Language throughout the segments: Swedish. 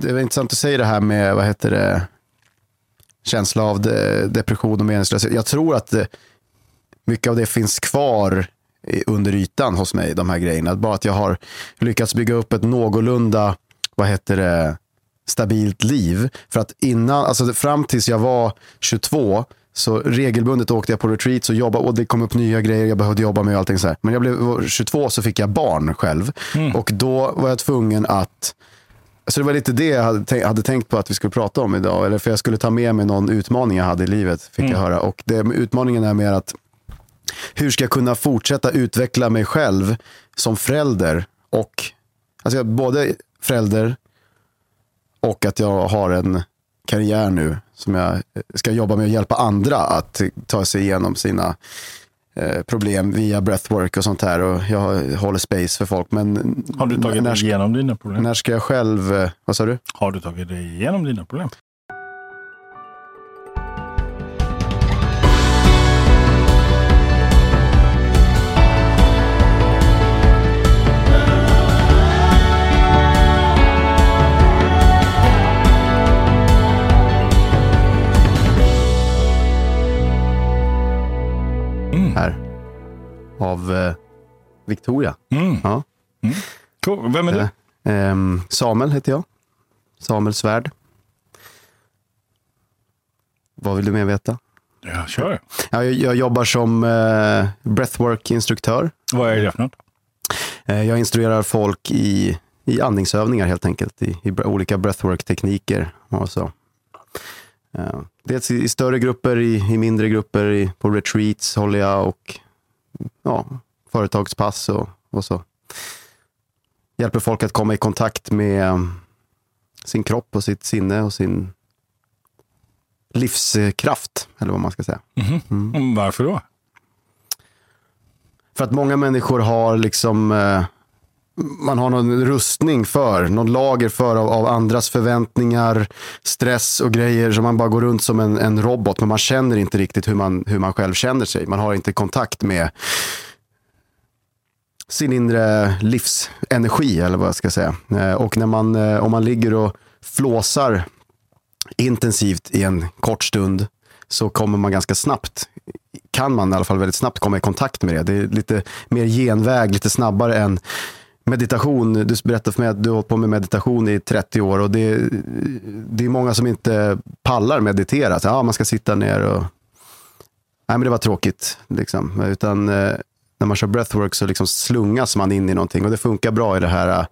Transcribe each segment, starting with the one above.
det är intressant att säga det här med, vad heter det, känsla av de, depression och meningslöshet. Jag tror att mycket av det finns kvar under ytan hos mig, de här grejerna. Bara att jag har lyckats bygga upp ett någorlunda, vad heter det, stabilt liv. För att innan, alltså fram tills jag var 22, så regelbundet åkte jag på retreats och jobbade och det kom upp nya grejer jag behövde jobba med och allting så här. Men jag blev 22 så fick jag barn själv. Mm. Och då var jag tvungen att så det var lite det jag hade, hade, tänkt på att vi skulle prata om idag. Eller för jag skulle ta med mig någon utmaning jag hade i livet, fick mm. jag höra. Och det, utmaningen är mer att hur ska jag kunna fortsätta utveckla mig själv som förälder och alltså både förälder och att jag har en karriär nu som jag ska jobba med att hjälpa andra att ta sig igenom sina problem via breathwork och sånt här. Och jag håller space för folk. Men har du tagit dig igenom dina problem? När ska jag själv, eh, vad sa du? Har du tagit dig igenom dina problem? Av eh, Victoria. Mm. Ja. Mm. Cool. Vem är du? Eh, eh, Samuel heter jag. Samuel Svärd. Vad vill du mer veta? Ja, kör. Ja, jag, jag jobbar som eh, breathwork-instruktör. Vad är det för något? Eh, jag instruerar folk i, i andningsövningar helt enkelt, i, i olika breathwork-tekniker. Och så. Uh, dels i, i, större grupper, i, i mindre grupper, i, på retreats håller jag och ja, företagspass och, och så. Hjälper folk att komma i kontakt med sin kropp och sitt sinne och sin livskraft, eller vad man ska säga. Mm. Mm. Varför då? För att många människor har liksom eh, man har någon rustning för, någon lager för av, av, andras förväntningar, stress och grejer. Så man bara går runt som en, en, robot, men man känner inte riktigt hur man, hur man själv känner sig. Man har inte kontakt med sin inre livsenergi, eller vad jag ska säga. Eh, och när man, eh, om man ligger och flåsar intensivt i en kort stund, så kommer man ganska snabbt, kan man i alla fall väldigt snabbt komma i kontakt med det. Det är lite mer genväg, lite snabbare än meditation, du berättade för mig att du har hållit på med meditation i 30 år och det, det är många som inte pallar meditera. Så, ja, man ska sitta ner och... Nej, men det var tråkigt. Liksom. Utan eh, när man kör breathwork så liksom slungas man in i någonting och det funkar bra i det här eh,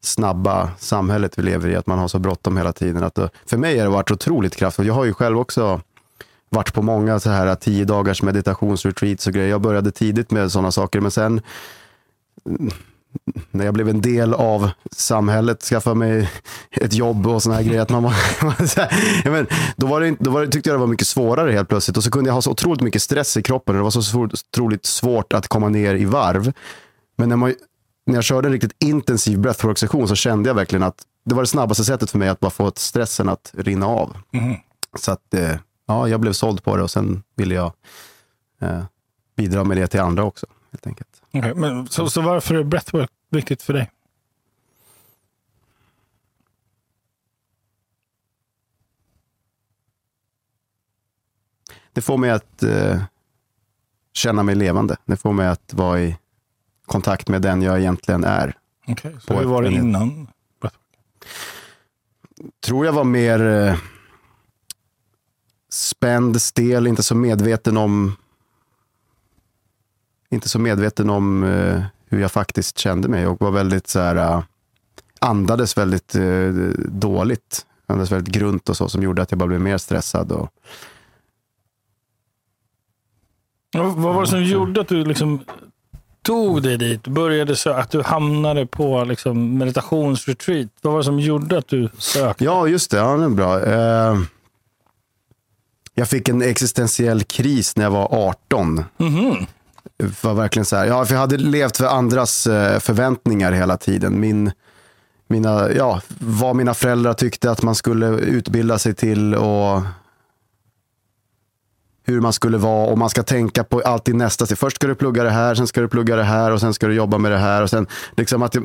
snabba samhället vi lever i, att man har så bråttom hela tiden. Att, eh, för mig har det varit otroligt kraftfullt. Jag har ju själv också varit på många så här eh, tio dagars meditationsretreats och grejer. Jag började tidigt med sådana saker, men sen när jag blev en del av samhället, skaffade mig ett jobb och såna här grejer. Att man, ja, men, då var det, då var det, tyckte jag det var mycket svårare helt plötsligt. Och så kunde jag ha så otroligt mycket stress i kroppen. Och det var så otroligt svårt att komma ner i varv. Men när, man, när jag körde en riktigt intensiv breathwork-session så kände jag verkligen att det var det snabbaste sättet för mig att bara få stressen att rinna av. Mm. Så att, eh, ja, jag blev såld på det och sen ville jag eh, bidra med det till andra också. Helt enkelt. Okay, men, så, så varför är breathwork viktigt för dig? Det får mig att eh, känna mig levande. Det får mig att vara i kontakt med den jag egentligen är. Okay, så hur var det innan? tror jag var mer eh, spänd, stel, inte så medveten om inte så medveten om eh, hur jag faktiskt kände mig och var väldigt så här, uh, andades väldigt uh, dåligt. Andades väldigt grunt och så som gjorde att jag bara blev mer stressad. Och... vad var det som gjorde att du liksom tog dig dit? Började så att du hamnade på liksom meditationsretreat? Vad var det som gjorde att du sökte? Ja, just det. Ja, det är bra. Uh, jag fick en existentiell kris när jag var 18. Mm -hmm var verkligen så här, ja, för jag hade levt för andras eh, förväntningar hela tiden. Min, mina, ja, vad mina föräldrar tyckte att man skulle utbilda sig till och hur man skulle vara och man ska tänka på alltid nästa steg. Först ska du plugga det här, sen ska du plugga det här och sen ska du jobba med det här. Och sen, liksom att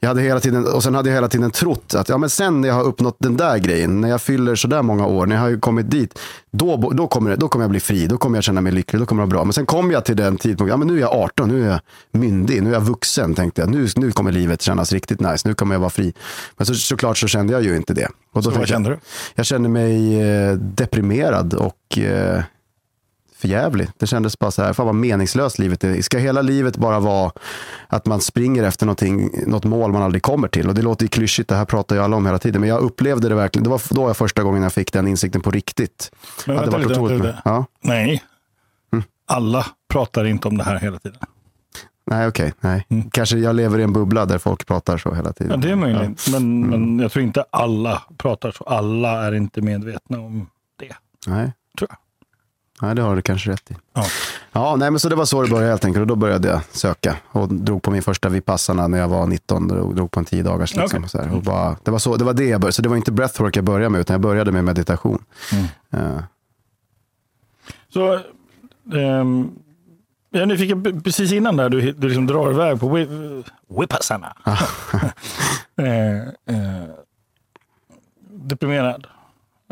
jag, hade hela tiden, och sen hade jag hela tiden trott att ja, men sen när jag har uppnått den där grejen, när jag fyller sådär många år, när jag har kommit dit, då, då, kommer, det, då kommer jag bli fri, då kommer jag känna mig lycklig, då kommer det vara bra. Men sen kom jag till den tidpunkten, ja, men nu är jag 18, nu är jag myndig, nu är jag vuxen, tänkte jag. Nu, nu kommer livet kännas riktigt nice, nu kommer jag vara fri. Men så, såklart så kände jag ju inte det. Och då Så vad kände jag, du? jag kände mig eh, deprimerad och eh, förjävlig. Det kändes bara så här, fan vad meningslöst livet är. Ska hela livet bara vara att man springer efter något mål man aldrig kommer till? Och det låter ju klyschigt, det här pratar ju alla om hela tiden. Men jag upplevde det verkligen, det var då jag första gången jag fick den insikten på riktigt. Men Att det vänta var lite, otroligt vänta. Ja. Nej. Mm. Alla pratar inte om det här hela tiden. Nej, okej. nej. Kanske jag lever i en bubbla där folk pratar så hela tiden. Mm. Ja, det är möjligt. Men, Mm. men jag tror inte alla pratar så. Alla är inte medvetna om det. Nej. Tror jag. Nej, det har du kanske rätt i. Ja. Ja, nej, men så det var så det började helt enkelt. Och då började jag söka och drog på min första Vipassana när jag var 19. Och drog på en tio dagars. Liksom, och så här. och bara, det, var så, det var det jag började. Så det var inte breathwork jag började med, utan jag började med meditation. Mm. Eh, Så, ehm, jag är nyfiken, precis innan där du, du liksom drar iväg på Vipassana. eh, eh, deprimerad.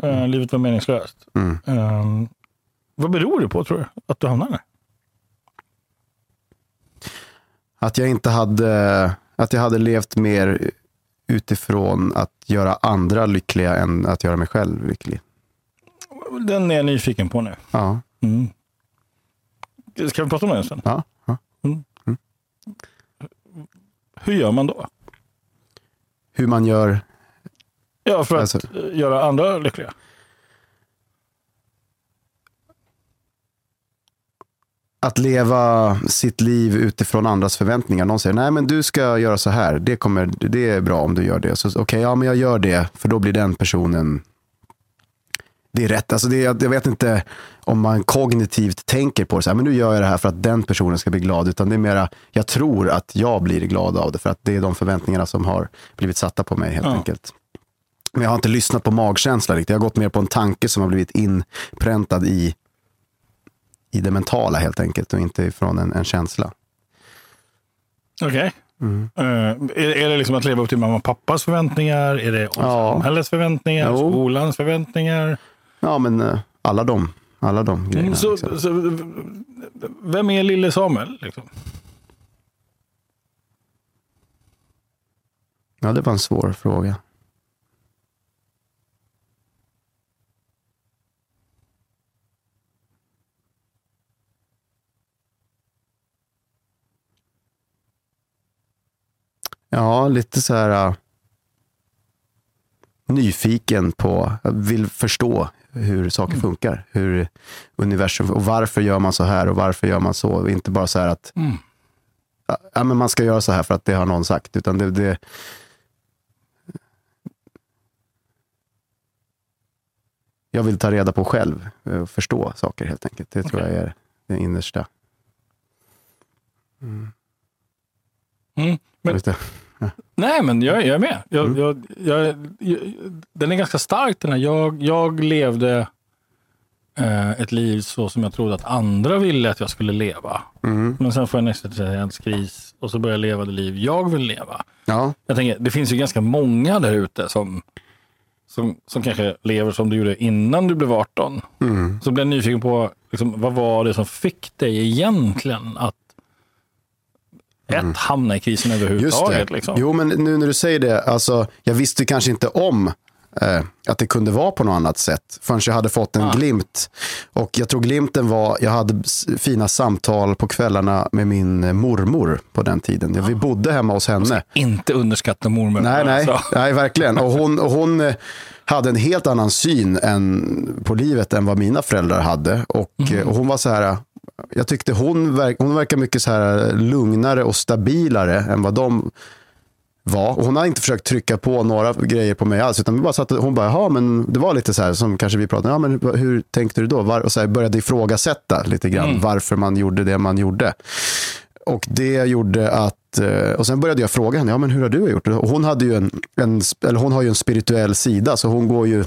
Eh, livet var meningslöst. Mm. Ehm, vad beror det på tror du? Att du hamnar där? Att jag inte hade, att jag hade levt mer utifrån att göra andra lyckliga än att göra mig själv lycklig. Den är jag nyfiken på nu. Ja, Mm. Ska vi prata om det en stund? ja, ja. Hur gör man då? Hur man gör, Ja, för att Alltså- göra andra lyckliga. Att leva sitt liv utifrån andras förväntningar. Någon säger, nej men du ska göra så här, det, kommer, det är bra om du gör det. Så Okej, ja men jag gör det, för då blir den personen det är rätt. Alltså det, är- jag vet inte om man kognitivt tänker på det, så här, men nu gör jag det här för att den personen ska bli glad. Utan det är mera, jag tror att jag blir glad av det, för att det är de förväntningarna som har blivit satta på mig helt Ja. enkelt. Men jag har inte lyssnat på magkänsla riktigt. Jag har gått mer på en tanke som har blivit inpräntad i, i det mentala helt enkelt och inte ifrån en, en känsla. Okej. Mm. Eh, är, är det liksom att leva upp till mamma och pappas förväntningar? Är det Ja. samhällets förväntningar? Jo. Skolans förväntningar? Ja, men eh, alla de, alla de grejerna. Mm, så, liksom. så, vem är lille Samuel? Liksom? Ja, det var en svår fråga. Ja, lite så här äh, nyfiken på, vill förstå hur saker funkar. Hur universum, och varför gör man så här och varför gör man så? Inte bara så här att Mm. ja, men man ska göra så här för att det har någon sagt. Utan det, det, jag vill ta reda på själv eh, och förstå saker helt enkelt. Det tror Okej. jag är det innersta. Mm. Men, Just det. nej, men jag, jag är med. Jag, Mm. jag, jag, den är ganska stark den här. Jag, jag levde eh, ett liv så som jag trodde att andra ville att jag skulle leva. Mm. Men sen får jag en existentialkris och så börjar jag leva det liv jag vill leva. Ja, Jag tänker, det finns ju ganska många där ute som, som, som kanske lever som du gjorde innan du blev 18. mm. Så blir jag nyfiken på, liksom, vad var det som fick dig egentligen att ett, hamna i krisen Mm. överhuvudtaget? Liksom? Jo, men nu när du säger det, alltså, jag visste kanske inte om eh, att det kunde vara på något annat sätt förrän jag hade fått en Ah. glimt. Och jag tror glimten var, jag hade fina samtal på kvällarna med min eh, mormor på den tiden. Vi bodde hemma hos henne. Inte underskatta mormor. Nej, nej, Alltså. nej verkligen. Och hon, och hon eh, hade en helt annan syn än, på livet än vad mina föräldrar hade. Och, eh, och hon var så här, jag tyckte hon, verk, hon verkar mycket så här lugnare och stabilare än vad de var. Och hon har inte försökt trycka på några grejer på mig alls. Utan vi bara satt, hon bara, ja men det var lite så här som kanske vi pratade om. Ja, men hur tänkte du då? Var, och så här började ifrågasätta lite grann varför man gjorde det man gjorde. Och det gjorde att, eh, och sen började jag fråga henne, ja men hur har du gjort? Och hon, hade ju en, en, eller hon har ju en spirituell sida, så hon går ju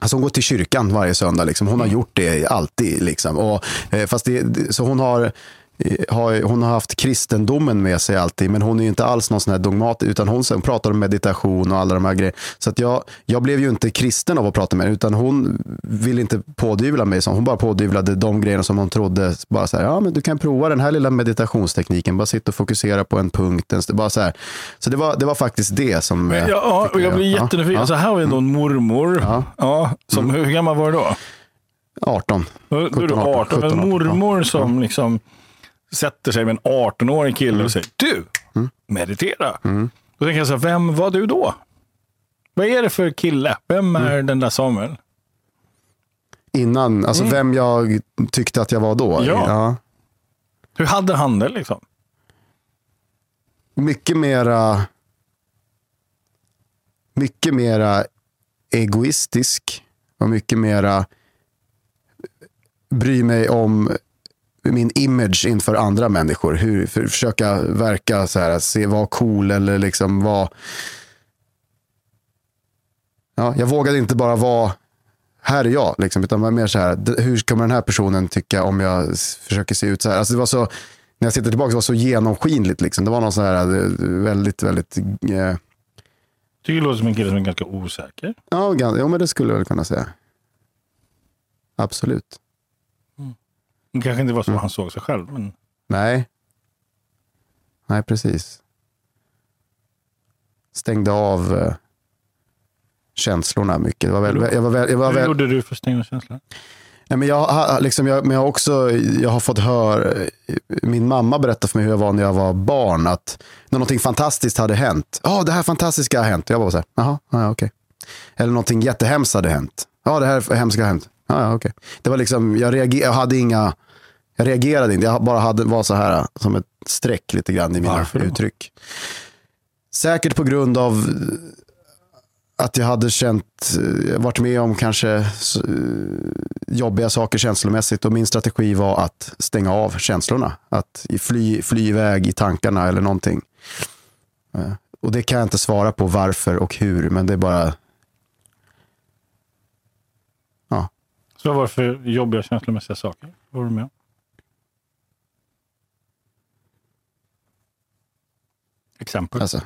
Alltså hon går till kyrkan varje söndag. Liksom. Hon har gjort det alltid. Liksom. Och, eh, fast det, så hon har, har, hon har haft kristendomen med sig alltid, men hon är ju inte alls någon sån här dogmat, utan hon sen pratar om meditation och alla de här grejerna. Så att jag, jag blev ju inte kristen av att prata med henne, utan hon ville inte pådyvla mig sånt. Hon bara pådyvlade de grejerna som hon trodde, bara så här, ja men du kan prova den här lilla meditationstekniken, bara sitta och fokusera på en punkt. en Bara så här. så det var, det var faktiskt det som... eh, Ja, fick och jag blir jättenyfiken. ja, Så här har vi då en mormor. Ja. Ja, som, Hur gammal var du då? 18. Då då är du 17, 18, 18. En 17, 18, mormor som liksom sätter sig med en 18-årig kille Mm. och säger du, meditera. Då tänker jag så här, vem var du då? Vad är det för kille? Vem är Mm. den där Samuel? Innan, alltså vem jag tyckte att jag var då. Mm. Ja. Hur hade han det liksom? Mycket mera mycket mera egoistisk och mycket mera bry mig om min image inför andra människor. Hur, för, försöka verka så här, se, vara cool eller liksom vara... Ja, jag vågade inte bara vara här är jag, liksom, utan var mer så här, hur kommer den här personen tycka om jag försöker se ut så här? Alltså det var så, när jag sitter tillbaka, det var så genomskinligt. Liksom. Det var någon så här eh, väldigt, väldigt, eh, Tycker det låter som en kille som är ganska osäker. ja, ja, men det skulle jag väl kunna säga. Absolut. Det kanske inte var Mm. så han såg sig själv. Men Nej. Nej, precis. Stängde av eh, känslorna mycket. Det var väl, jag var väl, jag var hur väl, gjorde du för att stänga känslor? Nej, men jag, liksom, jag, men jag också jag har fått höra, min mamma berättade för mig hur jag var när jag var barn, att när någonting fantastiskt hade hänt, ja det här fantastiska har hänt, jag var så här, jaha, ja, okej. Eller någonting jättehemskt hade hänt, ja det här hemska har hänt, ja, ja okej. Det var liksom, jag, reager, jag hade inga, jag reagerade inte, jag bara hade, var så här som ett streck lite grann i mina Varför då? uttryck. Säkert på grund av att jag hade känt, eh, varit med om kanske eh, jobbiga saker känslomässigt och min strategi var att stänga av känslorna. Att fly, fly iväg i tankarna eller någonting. Eh, Och det kan jag inte svara på varför och hur, men det är bara, ja. Så vad var det för jobbiga känslomässiga saker? Vad var du med om? Exempel. Alltså,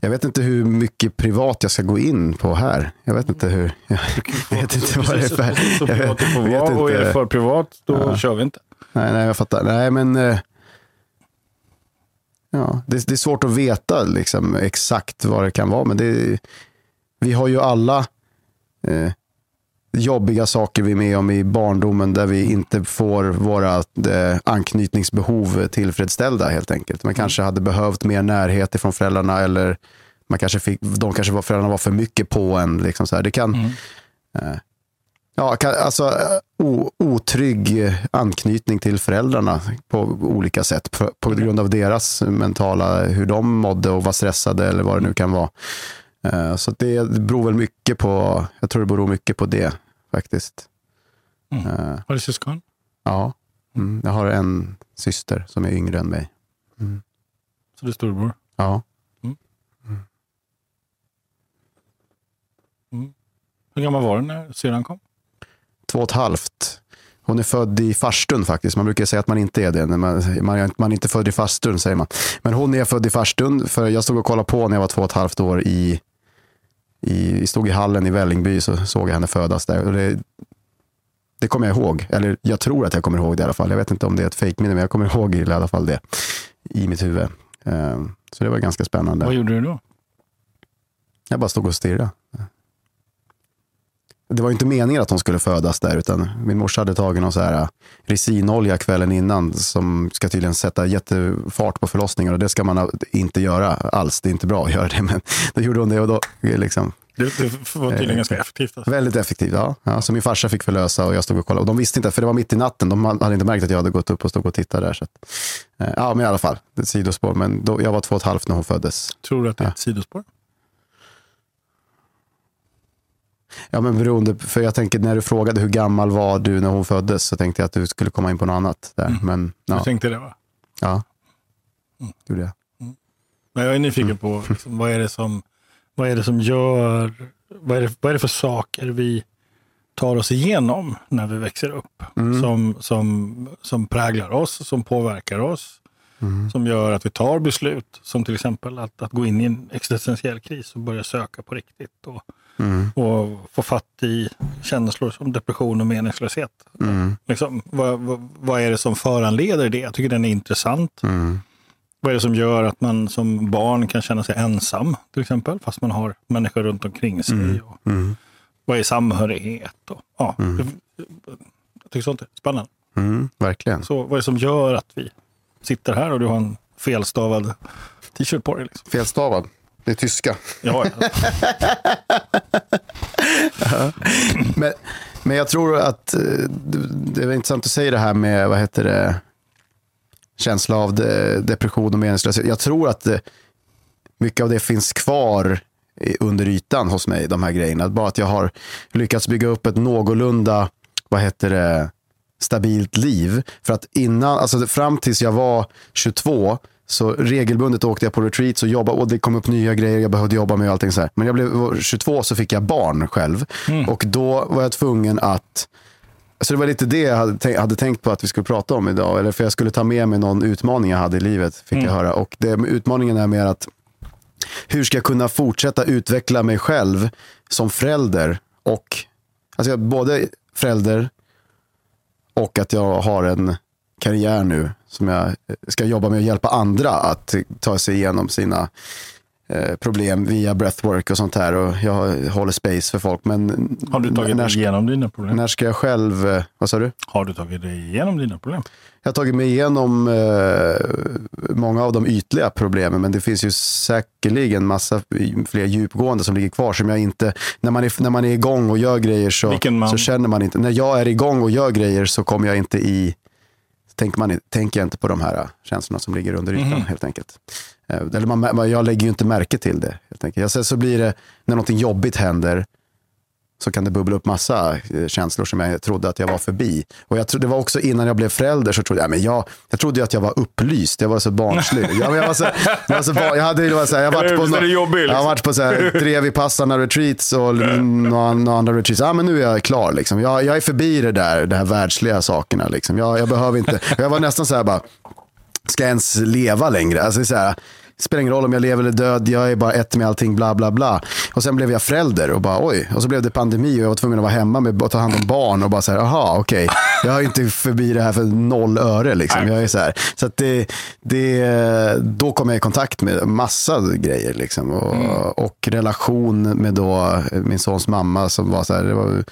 jag vet inte hur mycket privat jag ska gå in på här. Jag vet inte hur. Jag vet inte vad det är för. Så privat det får vara och är det för privat, då Ja. kör vi inte. Nej, nej, jag fattar. Nej, men eh, ja, det, det är svårt att veta liksom, exakt vad det kan vara. Men det, vi har ju alla eh, jobbiga saker vi är med om i barndomen där vi inte får våra eh, anknytningsbehov tillfredsställda helt enkelt. Man kanske hade behövt mer närhet ifrån föräldrarna eller man kanske fick, de kanske var, föräldrarna var för mycket på en. Liksom så här. Det kan, Mm. eh, ja, kan, alltså, eh, o, otrygg anknytning till föräldrarna på olika sätt. På, på grund av deras mentala, hur de mådde och var stressade eller vad det nu kan vara. Eh, Så det beror väl mycket på, jag tror det beror mycket på det faktiskt. Mm. Eh, Har du syskon? Ja, mm, jag har en syster som är yngre än mig. Så du är storbror? Ja, Hur gammal var du när syrran kom? två och ett halvt. Hon är född i farstun faktiskt. Man brukar säga att man inte är det. Man, man, är- man är inte född i farstun säger man. Men hon är född i farstun. För jag stod och kollade på när jag var två och ett halvt år i, i, stod i hallen i Vällingby så såg jag henne födas där. Och det, det kommer jag ihåg. Eller jag tror att jag kommer ihåg det i alla fall. Jag vet inte om det är ett fejkminne men jag kommer ihåg i alla fall det i mitt huvud. Eh, Så det var ganska spännande. Vad gjorde du då? Jag bara stod och stirrade. Det var ju inte meningen att hon skulle födas där, utan min morsa hade tagit någon så här äh, resinolja kvällen innan som ska tydligen sätta jättefart på förlossningen och det ska man inte göra alls. Det är inte bra att göra det, men då gjorde hon det och då liksom Det, det var tydligen Eh, ganska effektivt. Alltså. väldigt effektivt. Ja. Ja, så min farsa fick förlösa och jag stod och kollade. Och de visste inte, för det var mitt i natten. De hade inte märkt att jag hade gått upp och stod och tittade där. Så att, eh, ja, men i alla fall, det är ett sidospår. Men då, jag var två och ett halvt när hon föddes. Tror du att det är ett sidospår? Ja, men beroende, för jag tänker när du frågade hur gammal var du när hon föddes så tänkte jag att du skulle komma in på något annat där. Men Du ja, tänkte det va? ja. gjorde jag. Men jag är nyfiken Mm. på liksom, vad, är det som, vad är det som gör, vad är det, vad är det för saker vi tar oss igenom när vi växer upp. Som, som, som präglar oss, som påverkar oss. Som gör att vi tar beslut, som till exempel att, att gå in i en existentiell kris och börja söka på riktigt. Och, och få fatt i känslor som depression och meningslöshet. Liksom, vad, vad, vad är det som föranleder det? Jag tycker den är intressant. Vad är det som gör att man som barn kan känna sig ensam, till exempel, fast man har människor runt omkring sig? Och, Vad är samhörighet? Och, ja, det, jag tycker sånt är spännande. Mm, verkligen. Så vad är det som gör att vi sitter här och du har en felstavad t-shirt på dig? Liksom? Felstavad. Det är tyska. Ja, ja. Men, men jag tror att eh, det, är intressant att säga det här med, vad heter det, känsla av de, depression och meningslöshet. Jag tror att det, mycket av det finns kvar i- under ytan hos mig, de här grejerna. Bara att jag har lyckats bygga upp ett någorlunda, vad heter det, stabilt liv. För att innan, alltså fram tills jag var 22, så regelbundet åkte jag på retreats och jobbade och det kom upp nya grejer jag behövde jobba med och allting så här. Men jag blev 22 så fick jag barn själv och då var jag tvungen att så det var lite det jag hade, tänkt, hade tänkt på att vi skulle prata om idag. Eller för jag skulle ta med mig någon utmaning jag hade i livet, fick jag höra. Och det, utmaningen är mer att hur ska jag kunna fortsätta utveckla mig själv som förälder och alltså både förälder och att jag har en karriär nu som jag ska jobba med att hjälpa andra att ta sig igenom sina eh, problem via breathwork och sånt här. Och jag håller space för folk. Men Har du tagit dig igenom dina problem? när ska jag själv, eh, vad sa du? Har du tagit dig igenom dina problem? Jag har tagit mig igenom eh, många av de ytliga problemen, men det finns ju säkerligen massa fler djupgående som ligger kvar. Som jag inte, när, man är, när man är igång och gör grejer så, så känner man inte. När jag är igång och gör grejer så kommer jag inte i, tänker, man, tänker jag inte på de här eh, känslorna som ligger under ytan helt enkelt. Eh, Eller man, jag lägger ju inte märke till det. Helt enkelt. Jag, så blir det, när någonting jobbigt händer, så kan det bubbla upp massa eh, känslor som jag trodde att jag var förbi. Och jag trodde, det var också innan jag blev förälder så trodde jag, men jag, jag trodde att jag var upplyst. Jag var så barnslig. Jag, jag, var så, jag, var så, jag hade så här, jag varit på, det jag liksom? varit på så här, Trevi-passarna retreats och några, andra retreats. Ja, men nu är jag klar. Liksom. Jag, jag är förbi det där, de här världsliga sakerna. Liksom. Jag, jag behöver inte, jag var nästan så här bara, ska jag ens leva längre? Alltså, det så här, det spelar ingen roll om jag lever eller död, jag är bara ett med allting, bla bla bla. Och sen blev jag förälder och bara oj, och så blev det pandemi och jag var tvungen att vara hemma med att ta hand om barn och bara så här, aha, okej, jag är inte förbi det här för noll öre liksom. Jag är så här. Så att det, det, då kom jag i kontakt med massa grejer liksom. Och, och relation med då min sons mamma som var så här, det var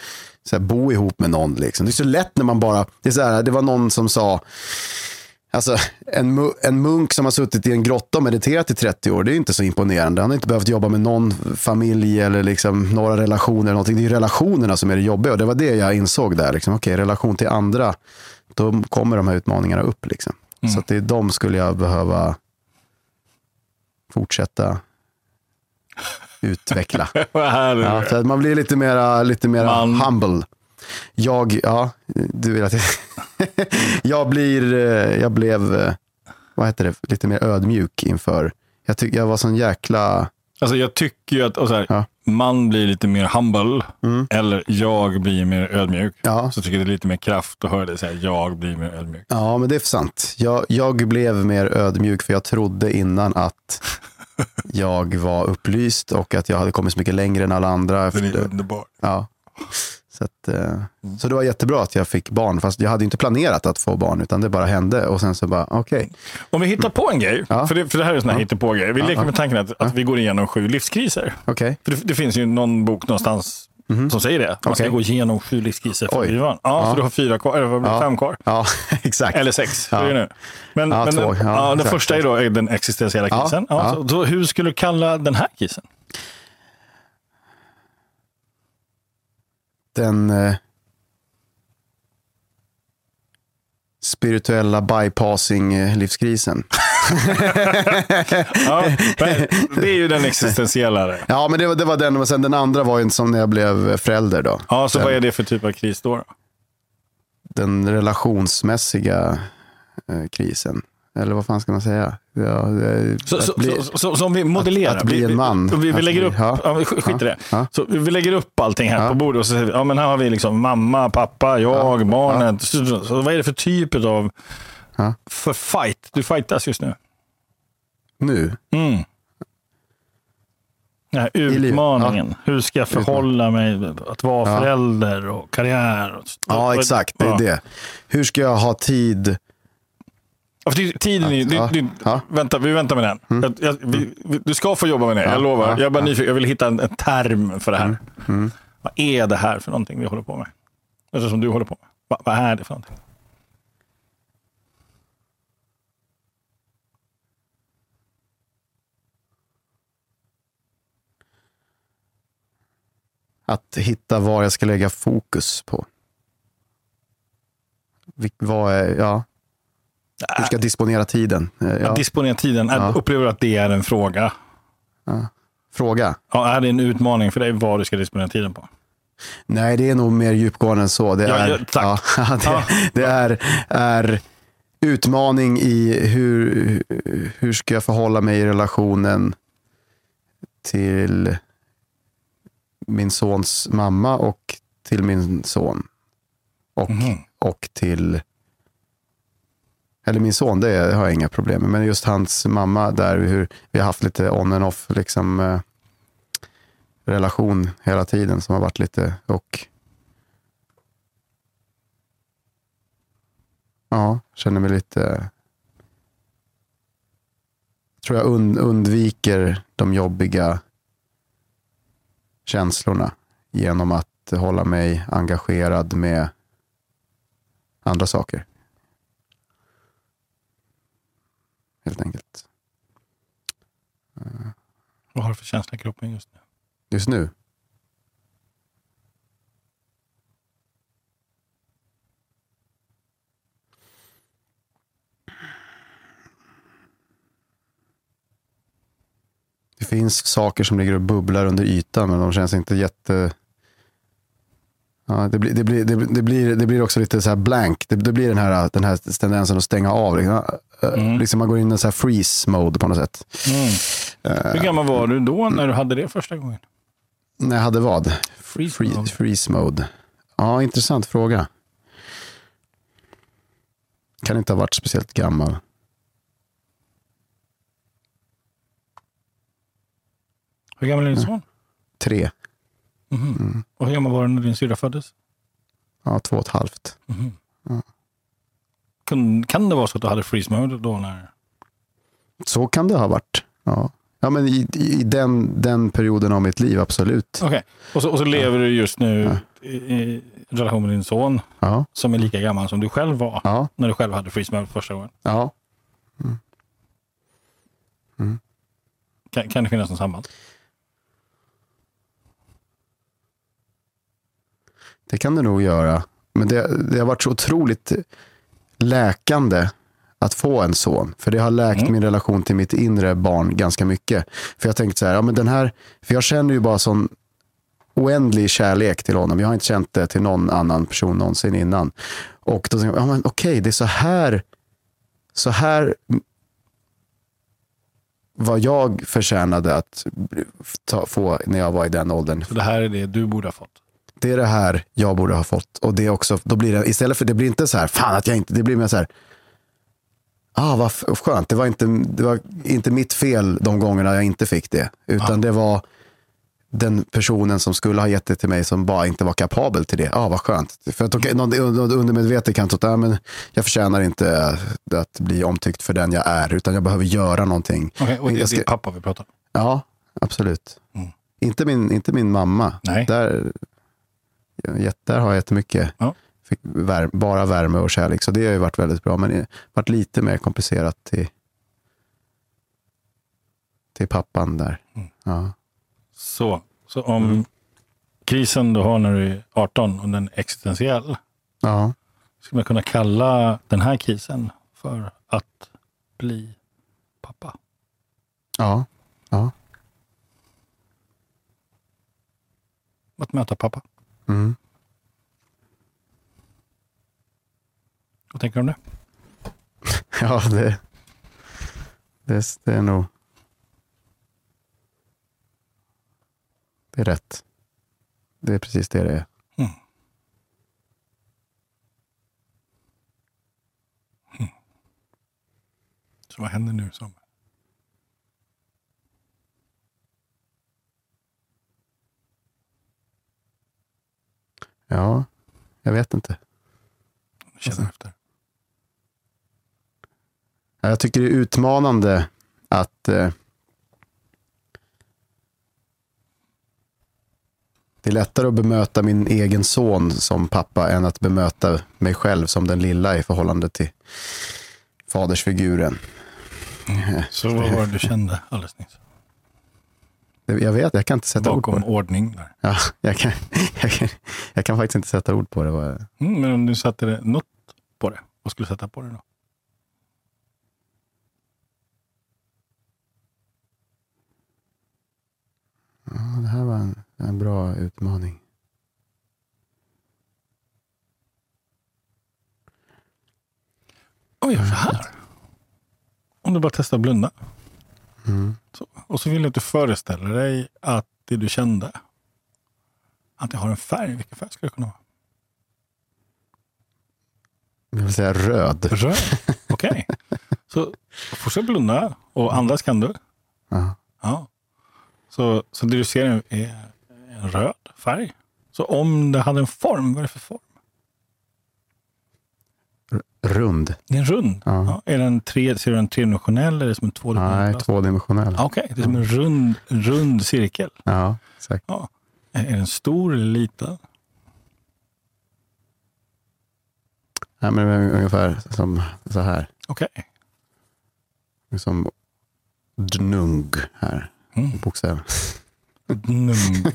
så här, bo ihop med någon liksom. Det är så lätt när man bara, det är så här, det var någon som sa, Alltså, en, en munk som har suttit i en grotta och mediterat i 30 år, det är inte så imponerande. Han har inte behövt jobba med någon familj eller liksom några relationer. Eller någonting. Det är relationerna som är det jobbiga och det var det jag insåg där. Liksom. Okej, relation till andra, då kommer de här utmaningarna upp. Liksom. Så att det är de skulle jag behöva fortsätta utveckla. Ja, så att man blir lite mera, lite mera Man- humble. Jag, ja, du vill att jag... jag blir, eh, jag blev, eh, vad heter det, lite mer ödmjuk inför, jag tycker jag var sån jäkla, Alltså jag tycker ju att här, Ja. man blir lite mer humble, eller jag blir mer ödmjuk. Ja. Så tycker jag det är lite mer kraft att höra dig säga jag blir mer ödmjuk. ja men det är sant. Jag, jag blev mer ödmjuk för jag trodde innan att jag var upplyst och att jag hade kommit så mycket längre än alla andra. Den är underbar. ja. Så, att, eh, så det var jättebra att jag fick barn, fast jag hade inte planerat att få barn, utan det bara hände. Och sen så bara, okej. Om vi hittar på en grej, Ja. för, det, för det här är en sån här hittepå-grej. Vi leker med tanken att, att vi går igenom sju livskriser. Okej. För det, det finns ju någon bok någonstans som säger det. Man ska Okej. gå igenom sju livskriser för van. Ja, Ja. så du har fyra kvar, eller vad blir det, Ja. fem kvar. Ja, exakt. Eller sex. Ja. Det nu? Men, Ja, men två. Ja, ja, den exakt. första är då den existentiella Ja, krisen. Ja, ja. Så, så hur skulle du kalla den här krisen? Den eh, spirituella bypassing-livskrisen. Ja, men det är ju den existentiella. Ja, men det var, det var den. Och sen den andra var ju som när jag blev förälder. Då. Ja, så vad är det för typ av kris då? då? Den relationsmässiga eh, krisen. Eller vad fan ska man säga? Ja, Så, att så, bli- så, så, som vi modellerar. att bli en man. Vi, vi, vi Att lägger upp, ja. ja. skit i det. Ja. Så vi lägger upp allting här Ja. på bordet och så säger vi, ja men här har vi liksom mamma, pappa, jag, Ja. barnet. Så, vad är det för typ av Ja. för fight? Du fightas just nu. Nu? Mm. Den utmaningen. Hur ska jag förhålla mig? Att vara Ja. förälder och karriär. Och, Ja, exakt. Det är Ja. det. Hur ska jag ha tid? Tiden är, Ja. det, Ja. Vänta, vi väntar med den. Jag, jag, vi, vi, du ska få jobba med det, Ja. jag lovar. Ja. Jag är bara nyfiken, jag vill hitta en, en term för det här. Mm. Vad är det här för någonting vi håller på med? Alltså som du håller på med. Va, vad är det för någonting? Att hitta var jag ska lägga fokus på. Vil- Vad är, ja, hur ska jag disponera tiden? Eh, Ja. Att disponera tiden, Ja. upplever att det är en fråga? Fråga? Ja, är det en utmaning för dig vad du ska disponera tiden på? Nej, det är nog mer djupgående än så. Det Ja, är, ja, tack. Ja, det, Ja. det är, är utmaning i hur, hur ska jag förhålla mig i relationen till min sons mamma och till min son. Och, Mhm. och till... Eller min son, det har jag inga problem med. Men just hans mamma, där hur vi har haft lite on and off liksom, eh, relation hela tiden som har varit lite... och Ja, känner mig lite... tror jag und, undviker de jobbiga känslorna genom att hålla mig engagerad med andra saker. Helt enkelt. Vad har du för känsla i kroppen just nu? Just nu. Det finns saker som ligger och bubblar under ytan men de känns inte jätte... Ja, det, blir, det, blir, det, blir- det, blir, också lite så här blank. Det, det blir den här, den här tendensen att stänga av. Liksom, Mm. liksom man går in i en så här freeze mode på något sätt. Mm. Hur gammal var du då när du hade det första gången? När jag hade vad? Freeze Free, mode. freeze mode. Ja, intressant fråga. Kan inte ha varit speciellt gammal. Hur gammal är din son? Tre. Mhm. Och hur gammal var du när din syrra föddes? Ja, två och ett halvt. Kan, kan det vara så att du hade freeze mode då? När... Så kan det ha varit. Ja, ja men i, i den, den perioden av mitt liv, absolut. Okej, och, så, och så lever du just nu i, i relation med din son Ja, som är lika gammal som du själv var ja, när du själv hade freeze mode första gången. ja. Kan, kan det finnas något samband? Det kan det nog göra. Men det, det har varit så otroligt läkande att få en son. För det har läkt Mm. min relation till mitt inre barn ganska mycket. För jag tänkte så här, ja, men den här, för jag känner ju bara sån oändlig kärlek till honom. Jag har inte känt det till någon annan person någonsin innan. Och då tänkte jag, ja, men okej, det är så här, så här vad jag förtjänade att ta, få när jag var i den åldern. Så det här är det du borde ha fått. Det är det här jag borde ha fått. Och det är också, då blir det, istället för, det blir inte så här, fan att jag inte, det blir mer så här, ah vad skönt, det var, inte, det var inte mitt fel de gångerna jag inte fick det. Utan det var den personen som skulle ha gett det till mig som bara inte var kapabel till det. Ah vad skönt. För att okay, någon, någon undermedvetet kan tro att ah, men jag förtjänar inte att bli omtyckt för den jag är, utan jag behöver göra någonting. Okej, och det är Jag ska- din pappa vi pratar om. Ja, absolut. Mm. Inte, min, inte min mamma. Nej. Där, ja, där har jag jättemycket. Ja. Fick vär, bara värme och kärlek, så det har ju varit väldigt bra. Men det har varit lite mer komplicerat till, till pappan där. Mm. Ja. Så, så om Mm. krisen du har när du är 18 och den är existentiell, Ja. skulle man kunna kalla den här krisen för att bli pappa? Ja. ja. Att möta pappa? Mm. Vad tänker du om det? Ja, det, Det, det är nog... Det är rätt. Det är precis det det är. Så vad händer nu? Samuel? Ja, jag vet inte. Känner efter. Ja, Jag tycker det är utmanande att eh, det är lättare att bemöta min egen son som pappa än att bemöta mig själv som den lilla i förhållande till fadersfiguren. Så vad var det du kände alldeles nyss? Jag vet, jag kan inte sätta ord på Bakom det. ordning där. Ja, jag, kan, jag, kan, jag kan faktiskt inte sätta ord på det. Mm, men om du satte något på det, vad skulle du sätta på det då? Ja, det här var en, en bra utmaning. Oj, gör så här. Om du bara testar att blunda. Mm. Så, och så vill jag att du föreställer dig att det du kände, att det har en färg. Vilken färg skulle det kunna vara? Jag vill säga röd. Röd. Okej. Så fortsätt blunda och andas kan du. Ja. Ja. Så, så det du ser är en röd färg. Så om det hade en form, vad är det för form? Rund. Det är en rund. Ja. Ja. Är den tre, ser du den tredimensionell eller är det som en tvådimensionell? Nej, tvådimensionell. Ja, Okej, det är som en rund, rund cirkel. Ja, exakt. Ja. Är den stor eller liten? Ja, men det är ungefär som så här. Okej. Som dnung här. Mm. Bokstäver. Nung.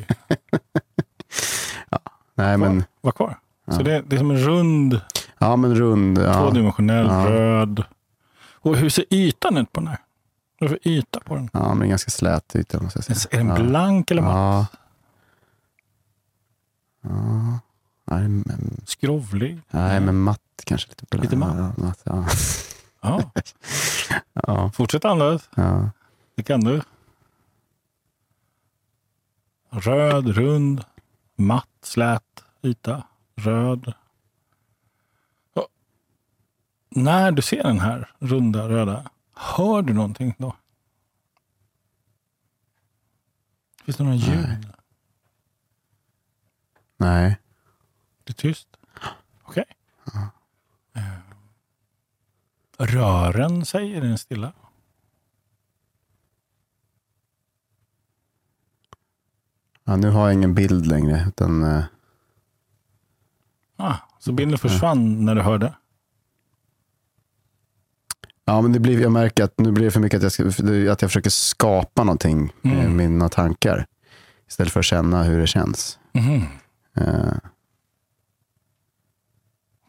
Nej, men, Var kvar. Ja. Så det, det är som en rund, ja, men rund. Ja. tvådimensionell, Ja. röd. Och hur ser ytan ut på den här? Vad är det för yta på den? ja, men ganska slät yta måste jag säga. Är den ja. blank eller matt? Ja. Ja. Nej, men, Skrovlig? nej, men matt kanske. Lite, blank. Lite matt? Ja, matt ja. Ja. Ja, Fortsätt andas. ja. Det kan du. Röd, rund, matt, slät yta. Röd. Ja. När du ser den här runda röda, hör du någonting då? Finns det några ljud? Nej. Det är tyst? Okej. Eh, Rören säger den stilla? Ja, nu har jag ingen bild längre. Utan, eh, Ah, så bilden försvann när du hörde? Ja, men det blir, jag märker att nu blir det för mycket att jag, att jag försöker skapa någonting med Mm. mina tankar. Istället för att känna hur det känns. Mhm. Eh,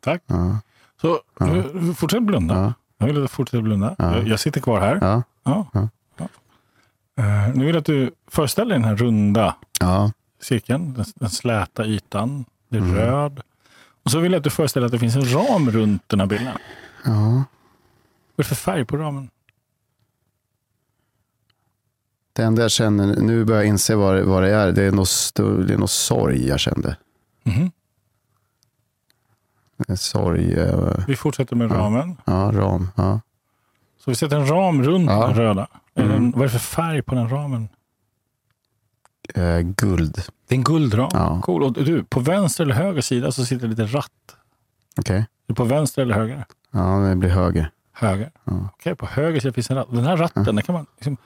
Tack. ja, Så nu, fortsätt blunda. ja, Jag vill att du fortsätter blunda. Ja. Jag, jag sitter kvar här. ja, Ja. Ja. Ja. Eh, nu vill jag att du föreställer den här runda ja, cirkeln, den, den släta ytan. Det är Mm. röd. Och så vill jag att du föreställer att det finns en ram runt den här bilden. ja. Vad är det för färg på ramen? Det enda jag känner, nu börjar jag inse vad, vad det är. Det är det nog sorg jag kände. Mhm. En Sorg, eh, Vi fortsätter med Ja. ramen. ja, ram. Ja. Så vi sätter en ram runt Ja. den röda. Mm. den, vad är det för färg på den ramen? Eh, guld. Det är en guldram. Ja. Cool. Och du, på vänster eller höger sida så sitter det lite ratt. Okej. Det på vänster eller höger? Ja, det blir höger. Höger. Ja. Okej, på höger sida finns en ratt. Den här ratten, den kan man... Liksom,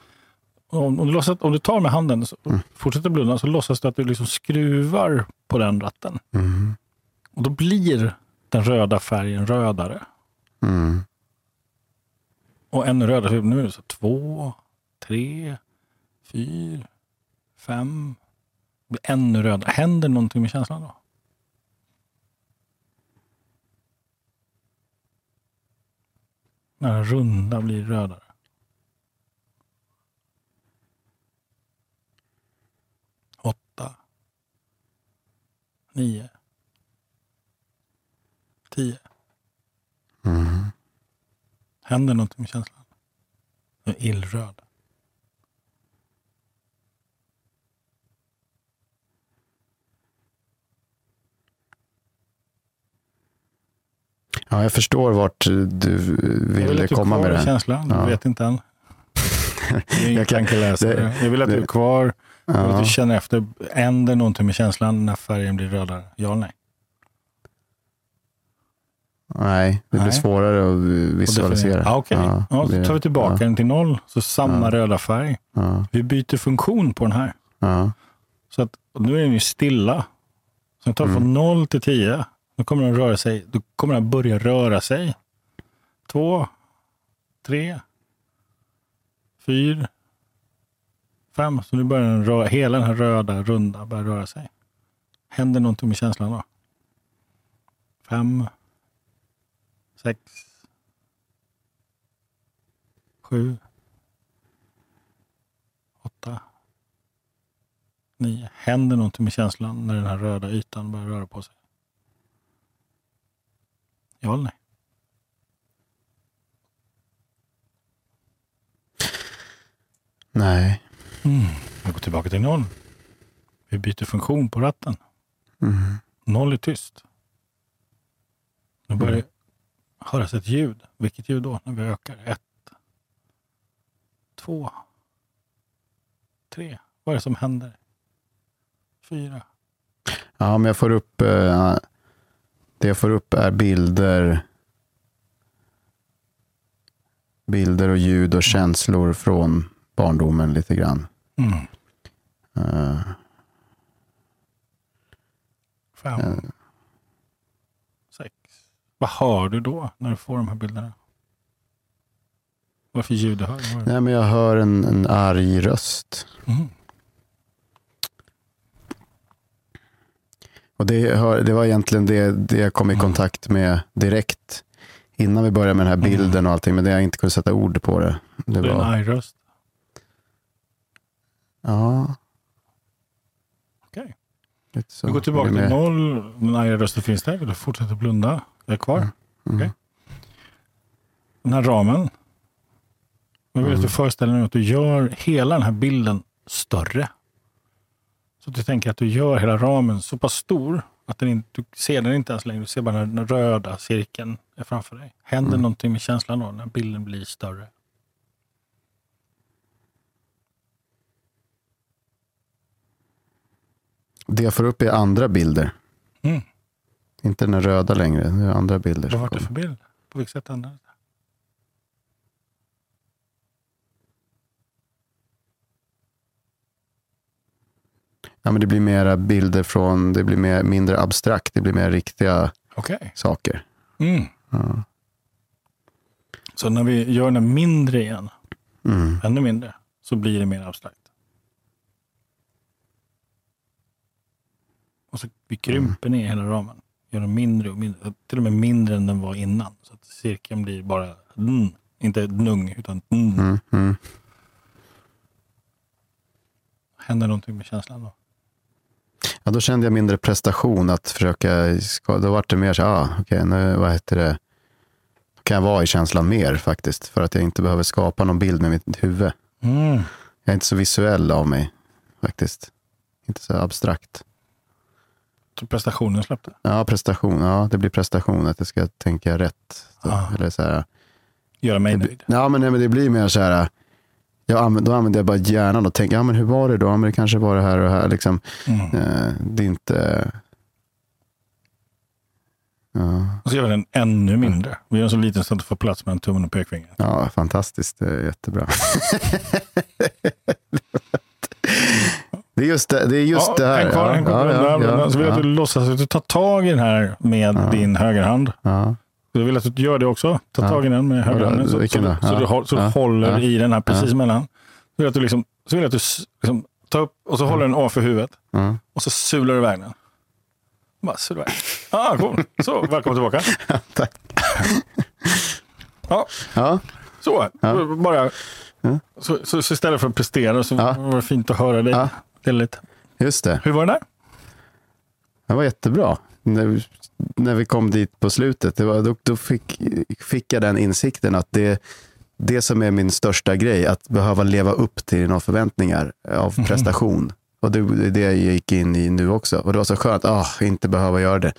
om, om, du låtsas, om du tar med handen och Mm. fortsätter blunda så låtsas du att du liksom skruvar på den ratten. Mm. Och då blir den röda färgen rödare. Mm. Och ännu rödare. Nu är det så två, tre, fyra, fem. Det blir ännu rödare. Händer någonting med känslan då? När den runda blir rödare. Åtta. Nio. Tio. Mm. Händer någonting med känslan? Den är illröd. Ja, jag förstår vart du Jag vill ville du komma med det. i känslan. Ja. Du vet inte än. Ingen Jag kan- tankeläsare. det- Jag vill att du är kvar. Jag vill att Ja. du känner efter. Händer någonting med känslan när färgen blir rödare? Ja eller nej? Nej, det blir Nej. svårare att visualisera. Ja, Okej, Ja, ja, det- så tar vi tillbaka ja, den till noll. Så samma Ja. röda färg. Ja, Vi byter funktion på den här. ja, Så att nu är den ju stilla. Så tar vi Mm. från 0 till 10. Då kommer den röra sig. Då kommer den börja röra sig. Två, tre, fyra, fem. Så nu börjar den röra, hela den här röda runda börjar röra sig. Händer någonting med känslan då? Fem, sex, sju, åtta, nio. Händer någonting med känslan när den här röda ytan börjar röra på sig? Ja eller nej? nej. Mm. Vi går tillbaka till noll. Vi byter funktion på ratten. Mm. Noll är tyst. Nu börjar det höras ett ljud. Vilket ljud då? När vi ökar. Ett. Två. Tre. Vad är det som händer? Fyra. Ja, men jag får upp, eh, det jag får upp är bilder, bilder och ljud och känslor från barndomen lite grann. Mm. Eh, Fem. eh, Sex. Vad hör du då när du får de här bilderna? Vad för ljud du hör? Det? nej, men jag hör en, en arg röst. Mm. Och det, det var egentligen det, det jag kom i Mm. kontakt med direkt innan vi började med den här bilden och allting, men det jag inte kunde sätta ord på det. Det Det är en var, arg röst. ja, Okej. lite så. Vi går tillbaka till noll. Den arga rösten finns där. Vill du fortsätta blunda? Jag är kvar. Mm. Okej. Den här ramen. Jag vill att Mm. du föreställer dig att du gör hela den här bilden större. Så du tänker att du gör hela ramen så pass stor att den inte, du ser den inte ens längre. Du ser bara den, röda cirkeln är framför dig. Händer Mm. någonting med känslan då när bilden blir större? Det jag får upp är andra bilder. Mm. Inte den röda längre, det är andra bilder. Vad var det för bild? På vilket sätt ändrades Ja, men det blir mera bilder från, det blir mer, mindre abstrakt, det blir mer riktiga Okej. saker. Mm. Ja. Så när vi gör den mindre igen, Mm. ännu mindre, så blir det mer abstrakt. Och så vi krymper ner hela ramen. Gör den mindre och mindre. Till och med mindre än den var innan. Så att cirkeln blir bara mm, inte nung, utan mm. Mm. Mm. Händer någonting med känslan då? Ja, då kände jag mindre prestation att försöka, då var det mer så ah, okej, nu, vad heter det, Då kan jag vara i känslan mer faktiskt, för att jag inte behöver skapa någon bild med mitt huvud. Mm. Jag är inte så visuell av mig faktiskt. Inte så abstrakt. Så prestationen släppte? Ja, prestation, ja, det blir prestation, att jag ska tänka rätt. Så, Ah. Eller så här, Göra mig det, nöjd? ja, men, nej, men det blir mer så här, jag använder, då använder jag bara hjärnan och tänker, ja men hur var det då? Ja, men det kanske var det här och det här. Liksom, Mm. eh, det är inte... Ja. Och så gör vi den ännu mindre. Vi gör den så liten så att det får plats mellan tummen och pekfingret. Ja, fantastiskt. Det är jättebra. det är just det, det, är just ja, det här. En kvar, en kvar. ja, ja, ja, så vill jag att ja, du låtsas att du tar tag i den här med Ja. din högerhand. ja. Så jag vill att du gör det också. Ta Ja. tag i den med högerhanden. Så, så, du- så, du, håll- så du håller i den här precis mellan. Så vill jag att du, liksom, så vill att du liksom, tar upp och så håller den ovanför huvudet. Och så sular du iväg den. Bara sular iväg. Ah, cool. Så, välkommen tillbaka. Tack. Ja, Ja, så. Ja. Bara. Så, så, så istället för att prestera så Ja. var det fint att höra dig. Ja. Lite. just det. Hur var det där? Det var jättebra. När, vi- kom dit på slutet, det var, då, då fick, fick jag den insikten att det, det som är min största grej, att behöva leva upp till några förväntningar av Mhm. prestation. Och det är det jag gick in i nu också. Och det var så skönt, ah, inte behöva göra det.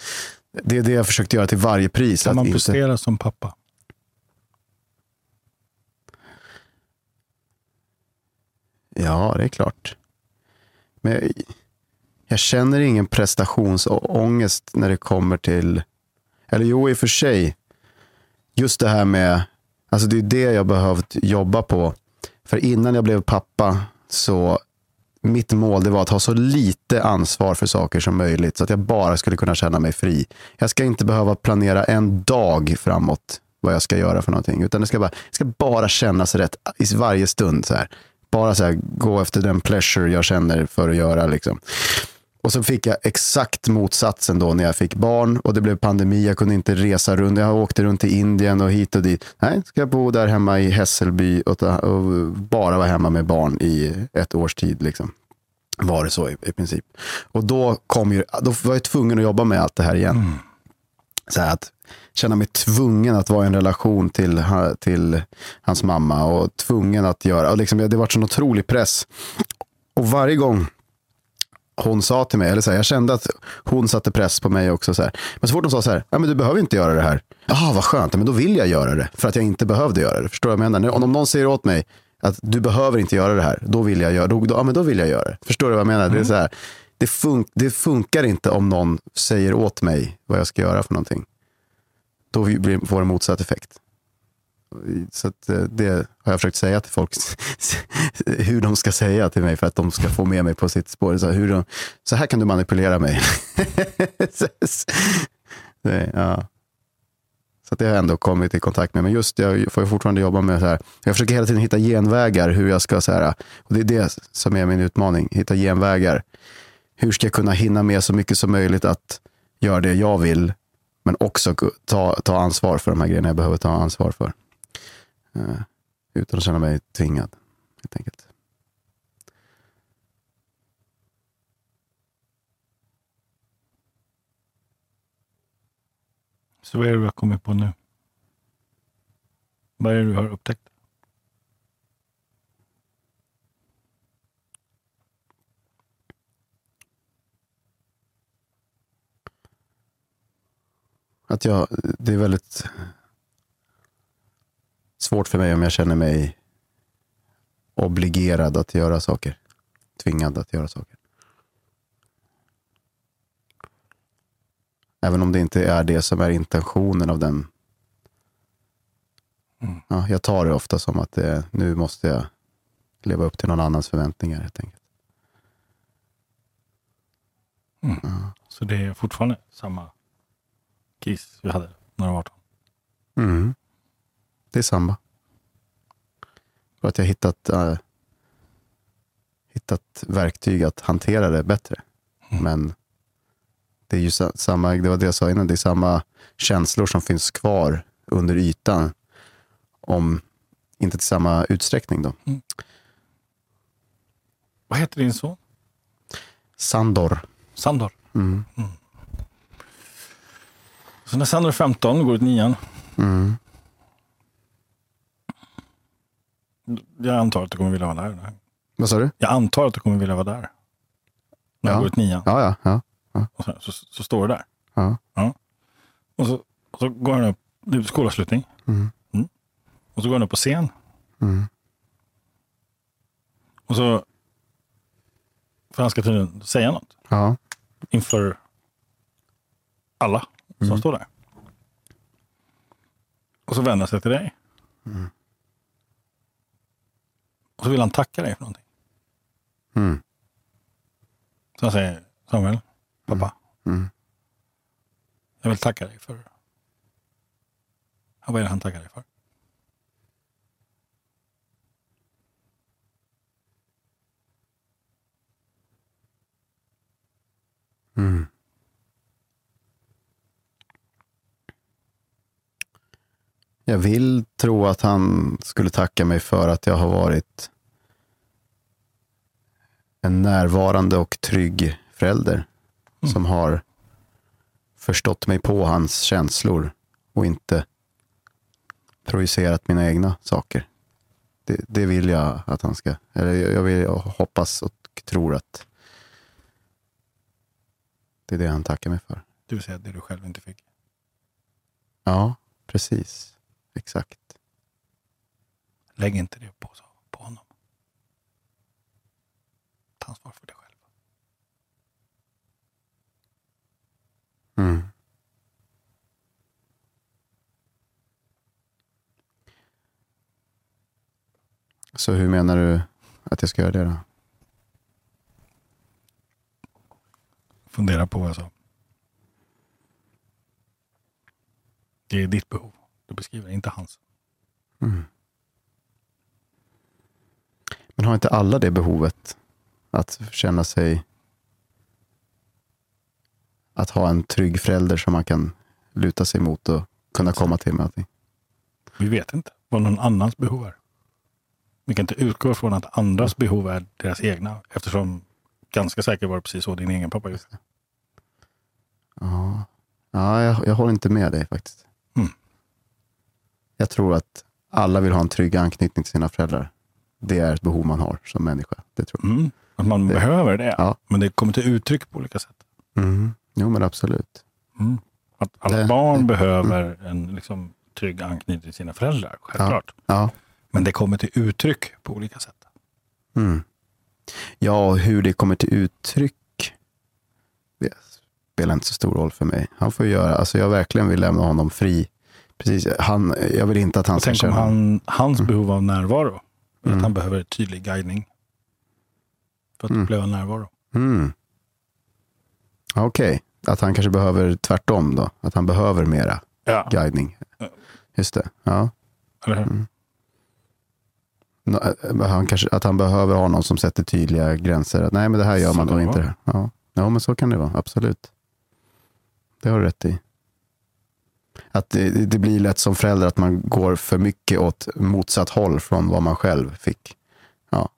Det är det jag försökte göra till varje pris. Kan man inte... prestera som pappa? Ja, det är klart. Men jag, känner ingen prestationsångest när det kommer till, eller jo i och för sig, just det här med, alltså det är det jag behövt jobba på. För innan jag blev pappa så mitt mål det var att ha så lite ansvar för saker som möjligt så att jag bara skulle kunna känna mig fri. Jag ska inte behöva planera en dag framåt vad jag ska göra för någonting. Utan det ska bara, det ska bara kännas rätt i varje stund. Så här. Bara så här, gå efter den pleasure jag känner för att göra. Liksom. Och så fick jag exakt motsatsen då när jag fick barn och det blev pandemi. Jag kunde inte resa runt. Jag åkte runt till Indien och hit och dit. Nej, ska jag bo där hemma i Hässelby och, ta, och bara vara hemma med barn i ett års tid. Liksom. Var det så i, i princip. Och då, kom ju, då var jag tvungen att jobba med allt det här igen. Så här att känna mig tvungen att vara i en relation till, till hans mamma och tvungen att göra. Och liksom, det var sån otrolig press. Och varje gång hon sa till mig, eller så här, jag kände att hon satte press på mig också. Så här. Men så fort hon sa så här, ja, men du behöver inte göra det här. Jaha, vad skönt, men då vill jag göra det. För att jag inte behövde göra det. Förstår du vad jag menar? Om någon säger åt mig att du behöver inte göra det här, då vill jag göra, då, då, ja, men då vill jag göra det. Förstår du vad jag menar? Det, är så här, det, fun, det funkar inte om någon säger åt mig vad jag ska göra för någonting. Då blir- får det motsatt effekt. Så att eh, det har jag försökt säga till folk, hur de ska säga till mig för att de ska få med mig på sitt spår. Så här, hur de, så här kan du manipulera mig. det, ja. Så att det har jag ändå kommit i kontakt med. Men just jag får fortfarande jobba med så här. Jag försöker hela tiden hitta genvägar hur jag ska så här. Och det är det som är min utmaning. Hitta genvägar. Hur ska jag kunna hinna med så mycket som möjligt att göra det jag vill. Men också ta, ta ansvar för de här grejerna jag behöver ta ansvar för. Eh, utan att känna mig tvingad. Helt enkelt. Så vad är det du har kommit på nu? Vad är det du har upptäckt? Att jag, det är väldigt svårt för mig om jag känner mig obligerad att göra saker. Tvingad att göra saker. Även om det inte är det som är intentionen av den. Mm. Ja, jag tar det ofta som att det, nu måste jag leva upp till någon annans förväntningar helt enkelt. Så det är fortfarande samma kris vi hade när du var 18? Mm. Det är samma. För att jag har hittat, äh, hittat verktyg att hantera det bättre. Men det är ju sa- samma, det var det jag sa innan, det är samma känslor som finns kvar under ytan. Om inte till samma utsträckning då. Vad heter din son? Sandor. Sandor. Mm. Så när Sandor är 15 går ut nian. Mm. Jag antar att du kommer vilja vara där. Vad sa du? Jag antar att du kommer vilja vara där. När Ja. du går ut nian. Ja, ja, ja. Och så, så, så står du där. ja. Och så, och så går han upp, det är skolavslutning. Mm. Och så går han upp på scen. Mm. Och så, för han ska tydligen säga något ja. inför alla som Mm. står där. Och så vänder han sig till dig. Mm. Och så vill han tacka dig för någonting. Mm. Så han säger, Samuel, pappa, Mm. jag vill tacka dig för... Ja, vad är det han tackar dig för? Mm. Jag vill tro att han skulle tacka mig för att jag har varit en närvarande och trygg förälder som har förstått mig på hans känslor och inte projicerat mina egna saker. Det, det vill jag att han ska, eller jag vill jag hoppas och tror att det är det han tackar mig för. Det vill säga det du själv inte fick. Ja, precis. Exakt. Lägg inte det på, på honom. Ta ansvar för dig själv. Mm. Så hur menar du att jag ska göra det då? Fundera på vad jag sa. Det är ditt behov du beskriver, inte hans. Mm. Men har inte alla det behovet? Att känna sig... Att ha en trygg förälder som man kan luta sig mot och kunna komma till med allting. Vi vet inte vad någon annans behov är. Vi kan inte utgå från att andras behov är deras egna eftersom ganska säkert var det precis så din egen pappa just. Ja, ja jag, jag håller inte med dig faktiskt. Mm. Jag tror att alla vill ha en trygg anknytning till sina föräldrar. Det är ett behov man har som människa. Det tror jag. Mm. Att man Det- behöver det. Ja. Men det kommer till uttryck på olika sätt. Mm. Jo, men absolut. Mm. Att alla Det- barn behöver en liksom, trygg anknytning till sina föräldrar, självklart. Ja. Men det kommer till uttryck på olika sätt. Mm. Ja, hur det kommer till uttryck det spelar inte så stor roll för mig. Han får göra, alltså jag verkligen vill lämna honom fri. Precis, han, jag vill inte att han ska tänk om känna... han, hans Mm. behov av närvaro, är Mm. att han behöver tydlig guidning. För att Mm. uppleva närvaro. Mm. Okej, att han kanske behöver tvärtom då. Att han behöver mera Ja, guidning. Just det. Ja. eller hur? Mm. Äh, Han kanske, att han behöver ha någon som sätter tydliga gränser. Att, nej, men det här gör Så man det inte. Ja. ja, men så kan det vara. Absolut. Det har du rätt i. Att det, det blir lätt som förälder att man går för mycket åt motsatt håll från vad man själv fick. Ja,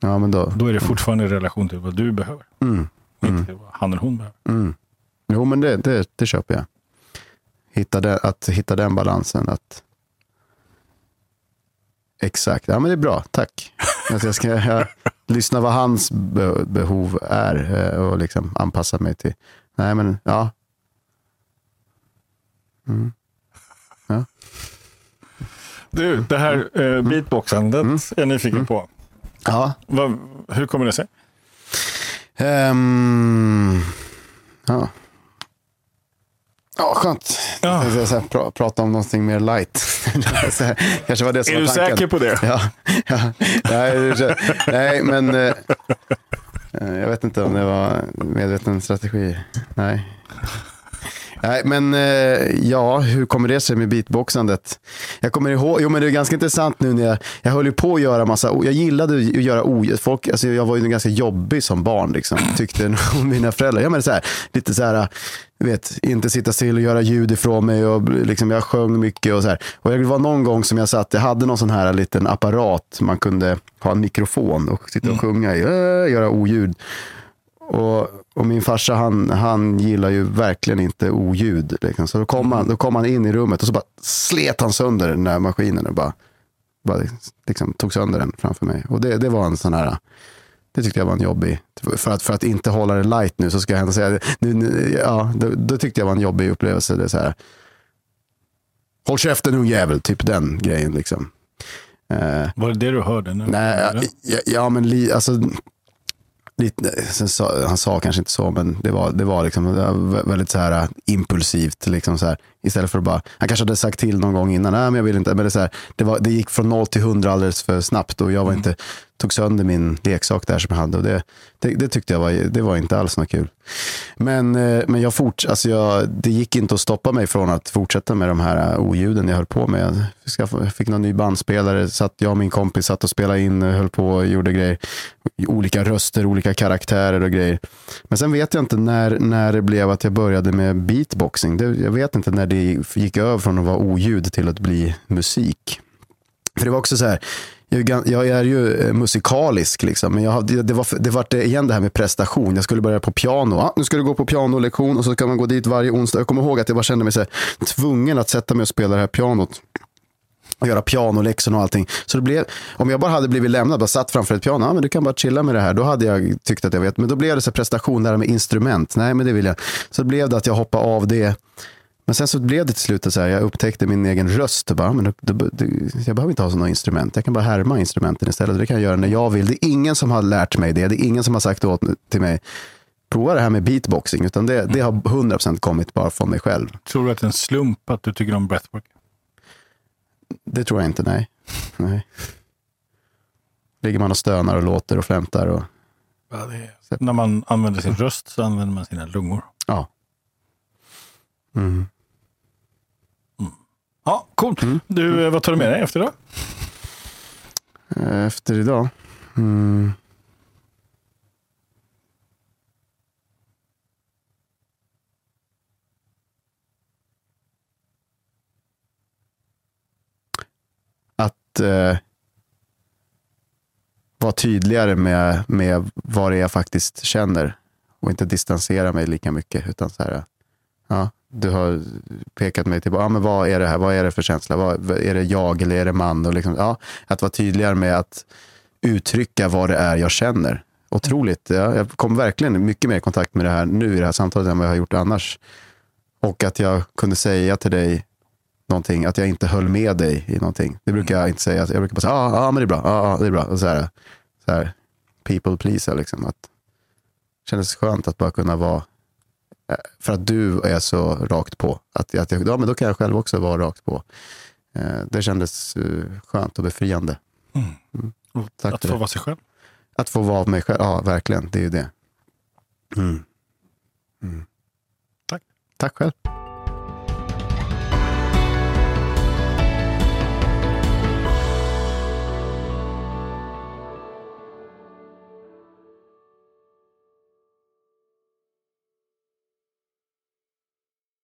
ja men då. Då är det fortfarande i relation till vad du behöver. Mm. Inte till vad han eller hon behöver. Mm. Jo, men det, det, det köper jag. Hitta den, att hitta den balansen. Att... Exakt, ja men det är bra, tack. Att jag ska jag, lyssna vad hans be, behov är eh, och liksom anpassa mig till. Nej men, ja. Mm. Du, det här eh, beatboxandet Mm. är jag nyfiken på. Ja, Vad, hur kommer det sig? Ehm, ja. Ja, skönt. Ja. Jag så här, pra, prata om någonting mer light. Här, Kanske var det som Är var du tanken. säker på det? Ja, ja. Nej, nej, men eh, eh, jag vet inte om det var medveten strategi. Nej. Nej, men eh, ja, hur kommer det sig med beatboxandet? Jag kommer ihåg, jo men det är ganska intressant nu när jag, jag höll ju på att göra massa, jag gillade att göra oljud. Folk, alltså jag var ju ganska jobbig som barn liksom, tyckte mina föräldrar. Ja men så här, lite så här, vet, inte sitta still och göra ljud ifrån mig och liksom, jag sjöng mycket och så här. Och det var någon gång som jag satt, jag hade någon sån här liten apparat, man kunde ha en mikrofon och sitta och sjunga i, äh, göra oljud. Och, och min farsa han, han gillar ju verkligen inte oljud. Liksom. Så då kom, han, då kom han in i rummet och så bara slet han sönder den där maskinen och bara, bara liksom, tog sönder den framför mig. Och det, det var en sån här, det tyckte jag var en jobbig, för att, för att inte hålla det light nu så ska jag ändå säga, nu, nu, ja, då, då tyckte jag var en jobbig upplevelse. Det så här, Håll käften ungjävel, typ den grejen liksom. Eh, Var det det du hörde? Nu? Nej, ja, ja men li, alltså, lite, sen sa, han sa kanske inte så, men det var, det var, liksom, väldigt så här, äh, impulsivt. Liksom, så här, istället för att bara, han kanske hade sagt till någon gång innan, nej men jag vill inte. Men det, är så här, det, var, det gick från noll till hundra alldeles för snabbt och jag var inte, tog sönder min leksak där som jag hade. Och det, det, det tyckte jag var, det var inte alls något kul. Men, eh, men jag forts, alltså jag, det gick inte att stoppa mig från att fortsätta med de här eh, oljuden jag höll på med. Jag fick någon ny bandspelare, satt jag och min kompis satt och spelade in, höll på och gjorde grejer. Olika röster, olika karaktärer och grejer. Men sen vet jag inte när, när det blev att jag började med beatboxing. Det, jag vet inte när det gick över från att vara oljud till att bli musik. För det var också så här, jag är ju eh, musikalisk, liksom, men jag, hade- det, var, det var eh, igen det här med prestation. Jag skulle börja på piano. Ah, nu ska du gå på pianolektion och så ska man gå dit varje onsdag. Jag kommer ihåg att jag bara kände mig så här, tvungen att sätta mig och spela det här pianot och göra pianoläxorna och allting. Så det blev, om jag bara hade blivit lämnad, bara satt framför ett piano, ah, men du kan bara chilla med det här, då hade jag tyckt att jag vet. Men då blev det så prestation där med instrument, nej men det vill jag. Så blev det att jag hoppade av det. Men sen så blev det till slut så här, jag upptäckte min egen röst. Bara, men då, då, då, jag behöver inte ha sådana instrument, jag kan bara härma instrumenten istället. Det kan jag göra när jag vill. Det är ingen som har lärt mig det, det är ingen som har sagt åt till mig, prova det här med beatboxing, utan det, det har 100% kommit bara från mig själv. Tror du att det är en slump att du tycker om breathwork? Det tror jag inte, nej. nej. Ligger man och stönar och låter och flämtar. Och... Ja, är... När man använder sin röst så använder man sina lungor. Ja. Mm. Ja, coolt. Mm. Du, eh, vad tar du med dig efter idag? Efter idag? Mm. att eh, vara tydligare med, med vad det är jag faktiskt känner och inte distansera mig lika mycket. Utan så här, ja, du har pekat mig till, ja, men vad är det här? Vad är det för känsla? Vad, är det jag eller är det man? Och liksom, ja, att vara tydligare med att uttrycka vad det är jag känner. Otroligt. Ja, jag kom verkligen mycket mer i kontakt med det här nu i det här samtalet än vad jag har gjort annars. Och att jag kunde säga till dig någonting, att jag inte höll med dig i någonting. Det brukar jag inte säga. Jag brukar bara säga, ja, ah, ah, men det är bra, ah, ah, det är bra. Och så här, så här people pleaser liksom. Att, det kändes skönt att bara kunna vara, för att du är så rakt på. Att, att jag, ja, men då kan jag själv också vara rakt på. Eh, det kändes uh, skönt och befriande. Mm. Mm. att få vara sig själv? Att få vara mig själv, ja verkligen. Det är ju det. Mm. mm. Tack. Tack själv.